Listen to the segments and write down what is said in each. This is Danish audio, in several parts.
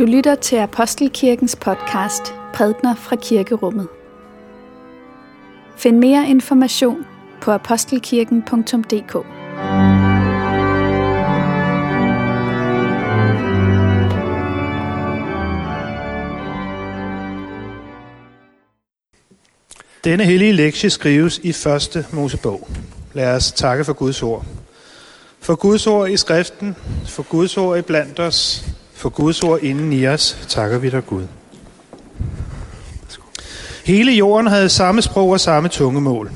Du lytter til Apostelkirkens podcast Prædner fra Kirkerummet. Find mere information på apostelkirken.dk. Denne hellige lektie skrives i første Mosebog. Lad os takke for Guds ord. For Guds ord i skriften, for Guds ord i blandt os, for Guds ord inden i os, takker vi dig Gud. Hele jorden havde samme sprog og samme tungemål.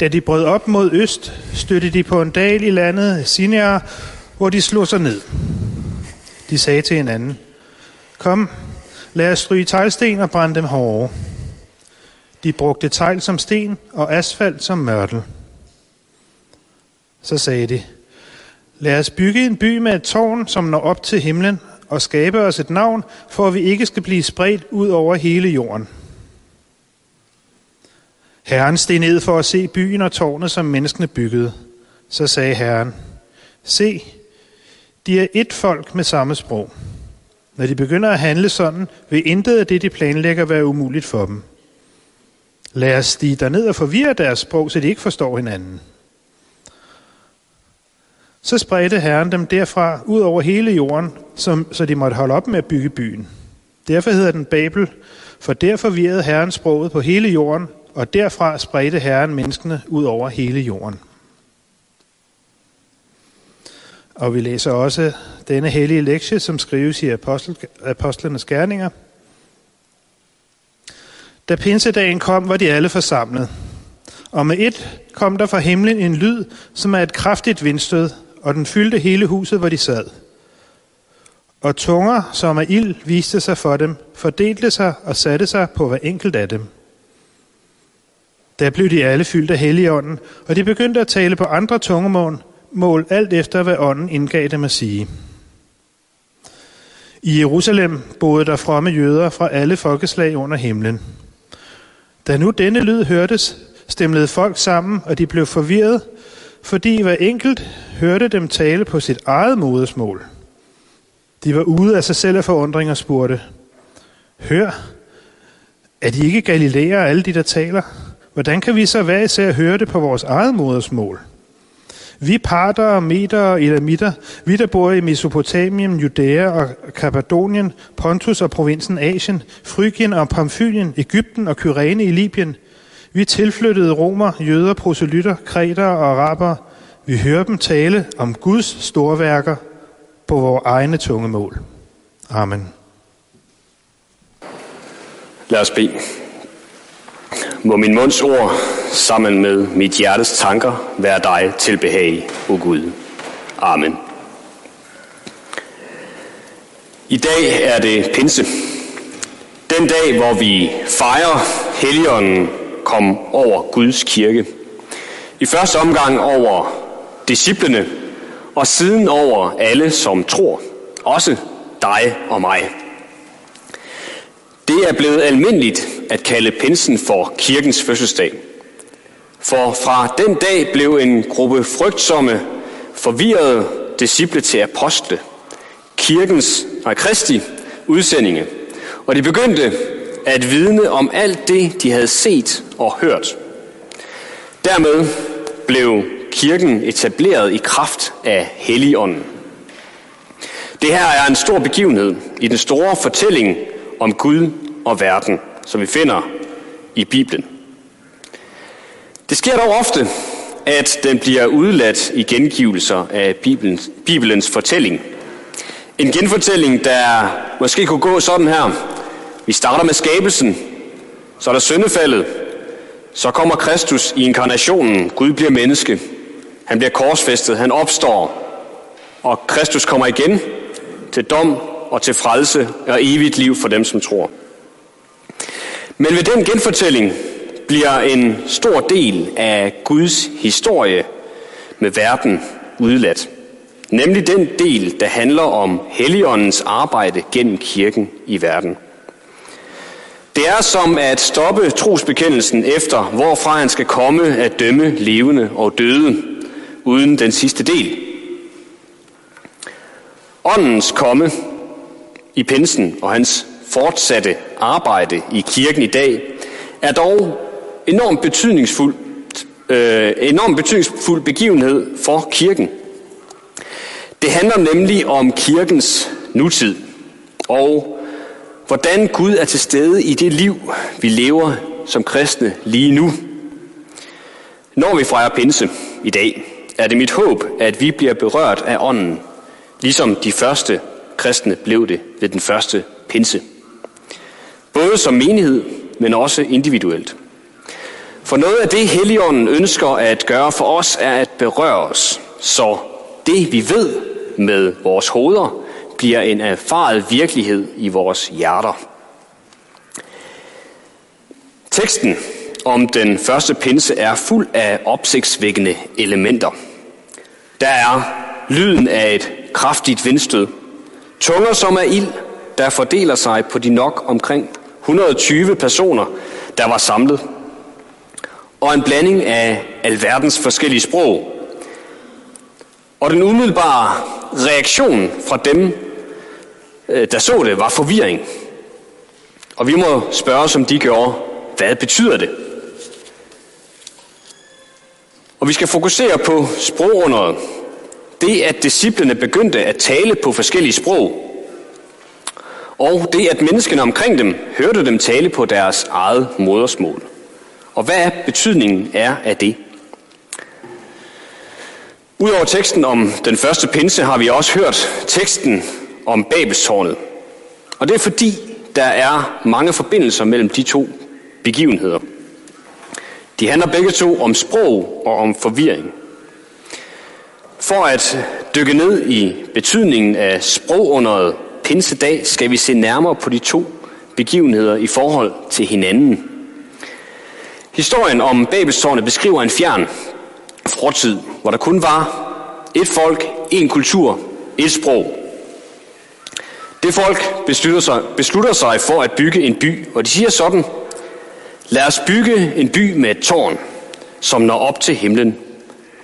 Da de brød op mod øst, støttede de på en dal i landet Sinjar, hvor de slog sig ned. De sagde til hinanden, Kom, lad os stryge teglsten og brænde dem hårde. De brugte tegl som sten og asfalt som mørtel. Så sagde de, lad os bygge en by med et tårn, som når op til himlen, og skabe os et navn, for at vi ikke skal blive spredt ud over hele jorden. Herren steg ned for at se byen og tårnet, som menneskene byggede. Så sagde Herren, se, de er et folk med samme sprog. Når de begynder at handle sådan, vil intet af det, de planlægger, være umuligt for dem. Lad os stige derned og forvirre deres sprog, så de ikke forstår hinanden. Så spredte Herren dem derfra ud over hele jorden, som, så de måtte holde op med at bygge byen. Derfor hedder den Babel, for der forvirrede Herren sproget på hele jorden, og derfra spredte Herren menneskene ud over hele jorden. Og vi læser også denne hellige lektie, som skrives i Apostel, Apostlenes Gerninger. Da pinsedagen kom, var de alle forsamlet. Og med et kom der fra himlen en lyd, som er et kraftigt vindstød, og den fyldte hele huset, hvor de sad. Og tunger, som af ild, viste sig for dem, fordelte sig og satte sig på hver enkelt af dem. Der blev de alle fyldt af Helligånden, og de begyndte at tale på andre tungemål, mål alt efter hvad ånden indgav dem at sige. I Jerusalem boede der fromme jøder fra alle folkeslag under himlen. Da nu denne lyd hørtes, stemlede folk sammen, og de blev forvirret, fordi hver enkelt hørte dem tale på sit eget modersmål. De var ude af sig selv af forundring og spurgte, Hør, er de ikke galilæer, alle de, der taler? Hvordan kan vi så være især høre det på vores eget modersmål? Vi parter meter og elamitter, vi der bor i Mesopotamien, Judæa og Kappadonien, Pontus og provinsen Asien, Frygien og Pamfylien, Ægypten og Kyrene i Libyen. Vi tilflyttede romer, jøder, proselytter, kreter og araber. Vi hører dem tale om Guds storværker på vores egne tungemål. Amen. Lad os bede. Må min munds ord sammen med mit hjertes tanker være dig til behag, o Gud. Amen. I dag er det pinse. Den dag, hvor vi fejrer Helligånden kom over Guds kirke. I første omgang over disciplene, og siden over alle, som tror. Også dig og mig. Det er blevet almindeligt at kalde pinsen for kirkens fødselsdag. For fra den dag blev en gruppe frygtsomme, forvirrede disciple til apostle. Kirkens, og Kristi udsendinge. Og de begyndte at vidne om alt det, de havde set og hørt. Dermed blev kirken etableret i kraft af Helligånden. Det her er en stor begivenhed i den store fortælling om Gud og verden, som vi finder i Bibelen. Det sker dog ofte, at den bliver udladt i gengivelser af Bibelens, Bibelens fortælling. En genfortælling, der måske kunne gå sådan her. Vi starter med skabelsen, så er der syndefaldet, så kommer Kristus i inkarnationen, Gud bliver menneske, han bliver korsfæstet, han opstår, og Kristus kommer igen til dom og til frelse og evigt liv for dem, som tror. Men ved den genfortælling bliver en stor del af Guds historie med verden udladt. Nemlig den del, der handler om Helligåndens arbejde gennem kirken i verden. Det er som at stoppe trosbekendelsen efter, hvorfra han skal komme at dømme levende og døde, uden den sidste del. Åndens komme i pinsen og hans fortsatte arbejde i kirken i dag, er dog enormt betydningsfuld, øh, enormt betydningsfuld begivenhed for kirken. Det handler nemlig om kirkens nutid, og hvordan Gud er til stede i det liv, vi lever som kristne lige nu. Når vi fejrer pinse i dag, er det mit håb, at vi bliver berørt af ånden, ligesom de første kristne blev det ved den første pinse. Både som menighed, men også individuelt. For noget af det, Helligånden ønsker at gøre for os, er at berøre os, så det vi ved med vores hoveder, bliver en erfaret virkelighed i vores hjerter. Teksten om den første pinse er fuld af opsigtsvækkende elementer. Der er lyden af et kraftigt vindstød, tunger som er ild, der fordeler sig på de nok omkring 120 personer, der var samlet, og en blanding af alverdens forskellige sprog. Og den umiddelbare reaktion fra dem, der så det, var forvirring. Og vi må spørge, som de gjorde, hvad betyder det? Og vi skal fokusere på sprogunderet. Det, at disciplene begyndte at tale på forskellige sprog. Og det, at menneskene omkring dem hørte dem tale på deres eget modersmål. Og hvad betydningen er af det? Udover teksten om den første pinse har vi også hørt teksten om Babelstårnet. Og det er fordi, der er mange forbindelser mellem de to begivenheder. De handler begge to om sprog og om forvirring. For at dykke ned i betydningen af sprogunderet pinsedag, skal vi se nærmere på de to begivenheder i forhold til hinanden. Historien om Babelstårnet beskriver en fjern fortid, hvor der kun var et folk, en kultur, et sprog. Det folk beslutter sig, beslutter sig for at bygge en by, og de siger sådan, lad os bygge en by med et tårn, som når op til himlen,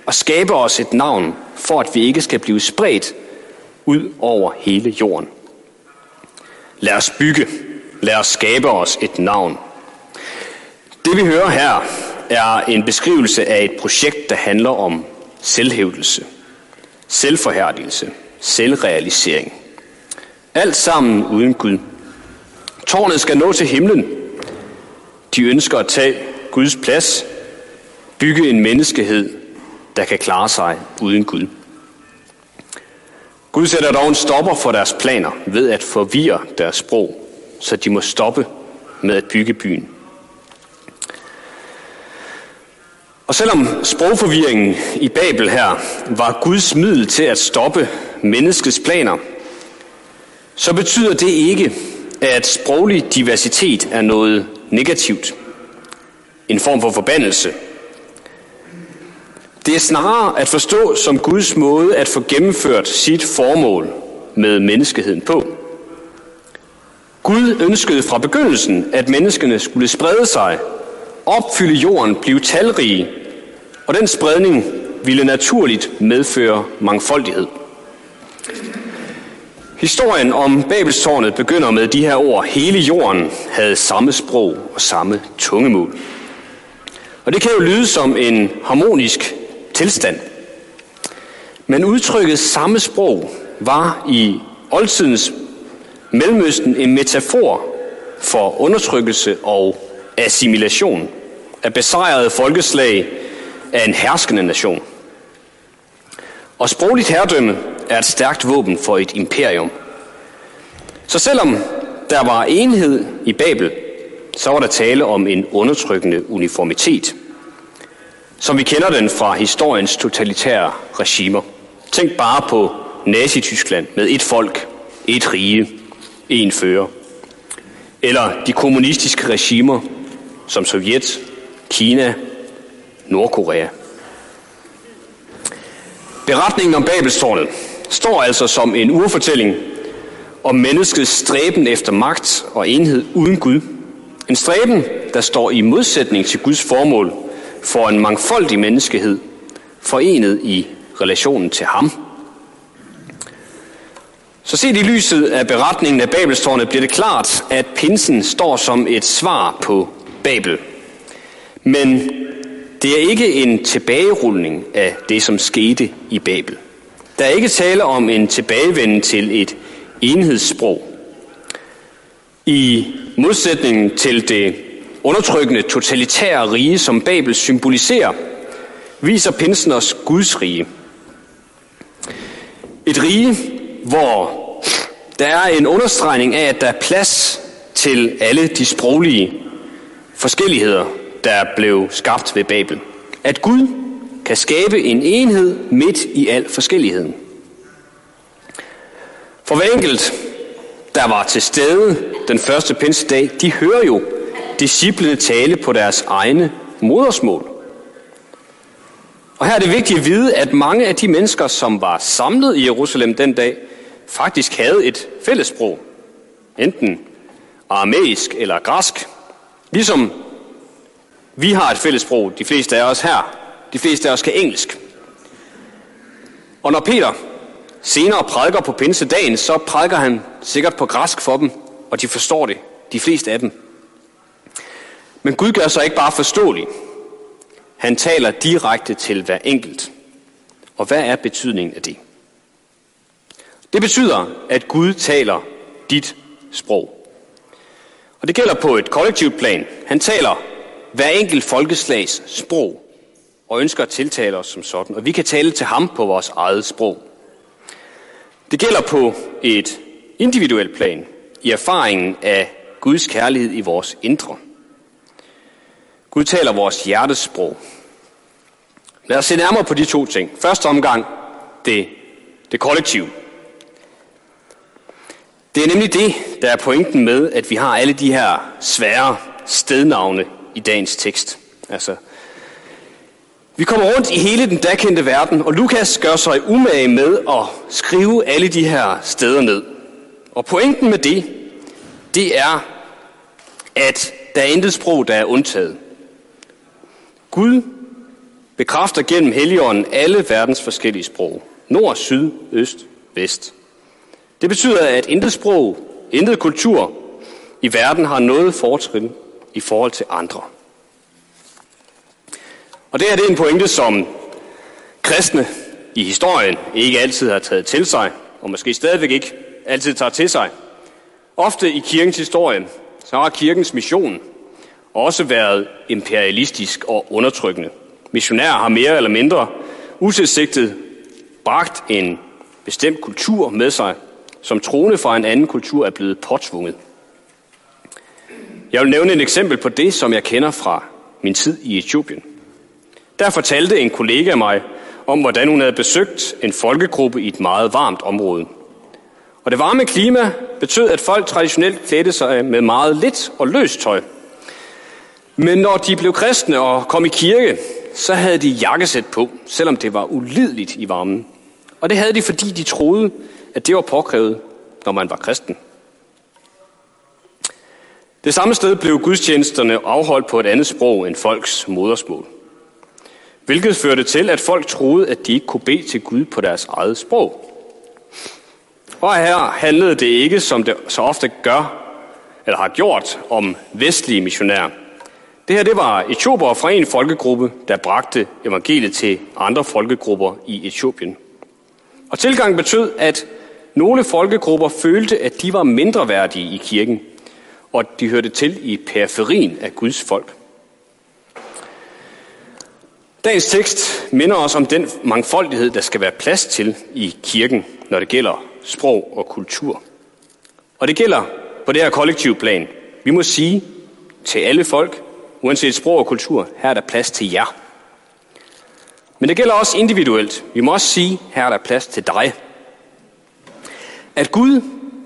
og skabe os et navn, for at vi ikke skal blive spredt ud over hele jorden. Lad os bygge, lad os skabe os et navn. Det vi hører her er en beskrivelse af et projekt, der handler om selvhævdelse, selvforhærdelse, selvrealisering. Alt sammen uden Gud. Tårnet skal nå til himlen. De ønsker at tage Guds plads, bygge en menneskehed, der kan klare sig uden Gud. Gud sætter dog en stopper for deres planer ved at forvirre deres sprog, så de må stoppe med at bygge byen. Og selvom sprogforvirringen i Babel her var Guds middel til at stoppe menneskets planer, så betyder det ikke, at sproglig diversitet er noget negativt. En form for forbandelse. Det er snarere at forstå som Guds måde at få gennemført sit formål med menneskeheden på. Gud ønskede fra begyndelsen, at menneskene skulle sprede sig, opfylde jorden, blive talrige, og den spredning ville naturligt medføre mangfoldighed. Historien om Babelstårnet begynder med de her ord. Hele jorden havde samme sprog og samme tungemål. Og det kan jo lyde som en harmonisk tilstand. Men udtrykket samme sprog var i oldtidens Mellemøsten en metafor for undertrykkelse og assimilation af besejrede folkeslag af en herskende nation. Og sprogligt herredømme er et stærkt våben for et imperium. Så selvom der var enhed i Babel, så var der tale om en undertrykkende uniformitet, som vi kender den fra historiens totalitære regimer. Tænk bare på Nazi-Tyskland med et folk, et rige, en fører. Eller de kommunistiske regimer som Sovjet, Kina, Nordkorea. Beretningen om Babelstårnet står altså som en urfortælling om menneskets stræben efter magt og enhed uden Gud. En stræben, der står i modsætning til Guds formål for en mangfoldig menneskehed, forenet i relationen til ham. Så set i lyset af beretningen af Babelstårnet bliver det klart, at pinsen står som et svar på Babel. Men det er ikke en tilbagerulning af det, som skete i Babel. Der er ikke tale om en tilbagevenden til et enhedssprog. I modsætning til det undertrykkende totalitære rige, som Babel symboliserer, viser pinsen os Guds rige. Et rige, hvor der er en understregning af, at der er plads til alle de sproglige forskelligheder, der blev skabt ved Babel. At Gud kan skabe en enhed midt i al forskelligheden. For hver enkelt, der var til stede den første pinsedag, de hører jo disciplene tale på deres egne modersmål. Og her er det vigtigt at vide, at mange af de mennesker, som var samlet i Jerusalem den dag, faktisk havde et fællessprog. Enten aramæisk eller græsk. Ligesom vi har et fællessprog, de fleste af os her. De fleste af os kan engelsk. Og når Peter senere prædiker på pinsedagen, så prædiker han sikkert på græsk for dem, og de forstår det, de fleste af dem. Men Gud gør sig ikke bare forståelig. Han taler direkte til hver enkelt. Og hvad er betydningen af det? Det betyder, at Gud taler dit sprog. Og det gælder på et kollektivt plan. Han taler hver enkelt folkeslags sprog og ønsker at tiltale os som sådan. Og vi kan tale til ham på vores eget sprog. Det gælder på et individuelt plan i erfaringen af Guds kærlighed i vores indre. Gud taler vores hjertesprog. Lad os se nærmere på de to ting. Første omgang det, det kollektive. Det er nemlig det, der er pointen med, at vi har alle de her svære stednavne i dagens tekst. Altså, vi kommer rundt i hele den dagkendte verden, og Lukas gør sig umage med at skrive alle de her steder ned. Og pointen med det, det er, at der er intet sprog, der er undtaget. Gud bekræfter gennem Helligånden alle verdens forskellige sprog. Nord, syd, øst, vest. Det betyder, at intet sprog, intet kultur i verden har noget fortrin i forhold til andre. Og det her det er en pointe, som kristne i historien ikke altid har taget til sig, og måske stadigvæk ikke altid tager til sig. Ofte i kirkens historie, så har kirkens mission også været imperialistisk og undertrykkende. Missionærer har mere eller mindre utilsigtet bragt en bestemt kultur med sig, som troende fra en anden kultur er blevet påtvunget. Jeg vil nævne et eksempel på det, som jeg kender fra min tid i Etiopien. Der fortalte en kollega mig om, hvordan hun havde besøgt en folkegruppe i et meget varmt område. Og det varme klima betød, at folk traditionelt klædte sig med meget lidt og løst tøj. Men når de blev kristne og kom i kirke, så havde de jakkesæt på, selvom det var ulideligt i varmen. Og det havde de, fordi de troede, at det var påkrævet, når man var kristen. Det samme sted blev gudstjenesterne afholdt på et andet sprog end folks modersmål. Hvilket førte til, at folk troede, at de ikke kunne bede til Gud på deres eget sprog. Og her handlede det ikke, som det så ofte gør, eller har gjort, om vestlige missionærer. Det her det var etioper fra en folkegruppe, der bragte evangeliet til andre folkegrupper i Etiopien. Og tilgangen betød, at nogle folkegrupper følte, at de var mindre værdige i kirken, og at de hørte til i periferien af Guds folk. Dagens tekst minder os om den mangfoldighed, der skal være plads til i kirken, når det gælder sprog og kultur. Og det gælder på det her kollektive plan. Vi må sige til alle folk, uanset sprog og kultur, her er der plads til jer. Men det gælder også individuelt. Vi må også sige, her er der plads til dig. At Gud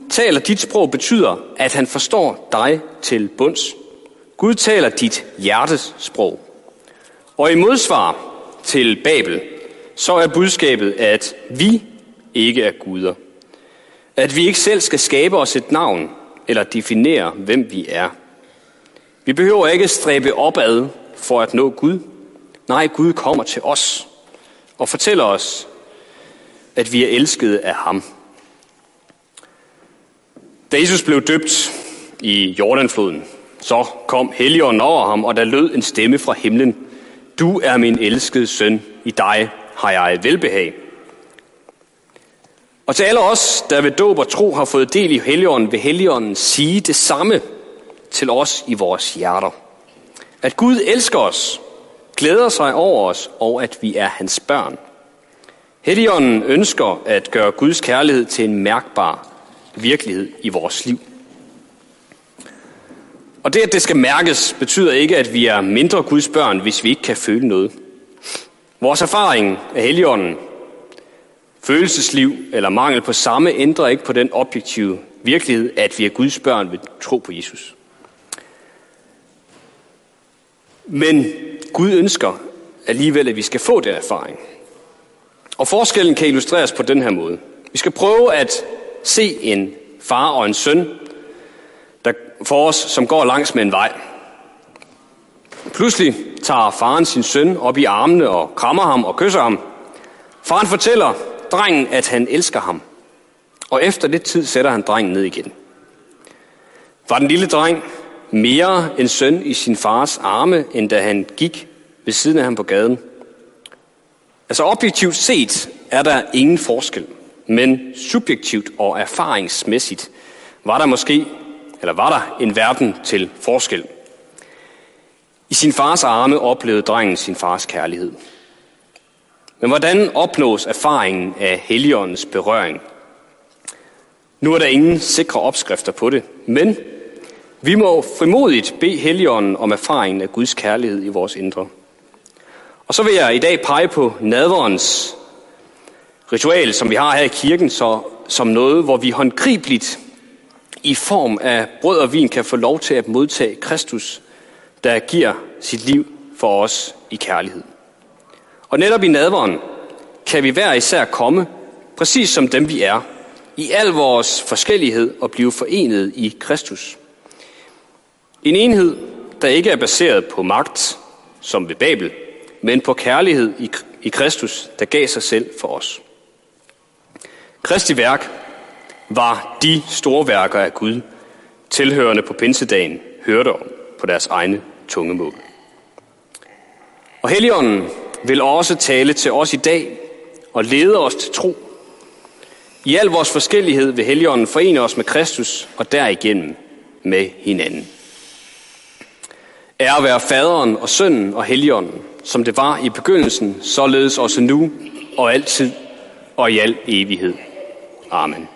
taler dit sprog betyder, at han forstår dig til bunds. Gud taler dit hjertes sprog. Og i modsvar til Babel, så er budskabet, at vi ikke er guder. At vi ikke selv skal skabe os et navn eller definere, hvem vi er. Vi behøver ikke stræbe opad for at nå Gud. Nej, Gud kommer til os og fortæller os, at vi er elskede af ham. Da Jesus blev døbt i Jordanfloden, så kom Helligånden over ham, og der lød en stemme fra himlen. Du er min elskede søn, i dig har jeg velbehag. Og til alle os, der ved dåb og tro har fået del i Helligånden, vil Helligånden sige det samme til os i vores hjerter. At Gud elsker os, glæder sig over os, og at vi er hans børn. Helligånden ønsker at gøre Guds kærlighed til en mærkbar virkelighed i vores liv. Og det, at det skal mærkes, betyder ikke, at vi er mindre Guds børn, hvis vi ikke kan føle noget. Vores erfaring af heligånden, følelsesliv eller mangel på samme, ændrer ikke på den objektive virkelighed, at vi er Guds børn ved tro på Jesus. Men Gud ønsker alligevel, at vi skal få den erfaring. Og forskellen kan illustreres på den her måde. Vi skal prøve at se en far og en søn, for os, som går langs med en vej. Pludselig tager faren sin søn op i armene og krammer ham og kysser ham. Faren fortæller drengen, at han elsker ham. Og efter lidt tid sætter han drengen ned igen. Var den lille dreng mere en søn i sin fars arme, end da han gik ved siden af ham på gaden? Altså objektivt set er der ingen forskel, men subjektivt og erfaringsmæssigt var der måske, eller var der en verden til forskel. I sin fars arme oplevede drengen sin fars kærlighed. Men hvordan opnås erfaringen af heligåndens berøring? Nu er der ingen sikre opskrifter på det, men vi må frimodigt bede Helligånden om erfaringen af Guds kærlighed i vores indre. Og så vil jeg i dag pege på nadverens ritual, som vi har her i kirken, så, som noget, hvor vi håndgribeligt i form af brød og vin kan få lov til at modtage Kristus, der giver sit liv for os i kærlighed. Og netop i nadveren kan vi hver især komme, præcis som dem vi er, i al vores forskellighed og blive forenet i Kristus. En enhed, der ikke er baseret på magt, som ved Babel, men på kærlighed i, i Kristus, der gav sig selv for os. Kristi værk var de store værker af Gud, tilhørende på pinsedagen hørte om på deres egne tungemål. Og Helligånden vil også tale til os i dag og lede os til tro. I al vores forskellighed vil Helligånden forene os med Kristus og derigennem med hinanden. Ære være faderen og sønnen og Helligånden, som det var i begyndelsen, således også nu og altid og i al evighed. Amen.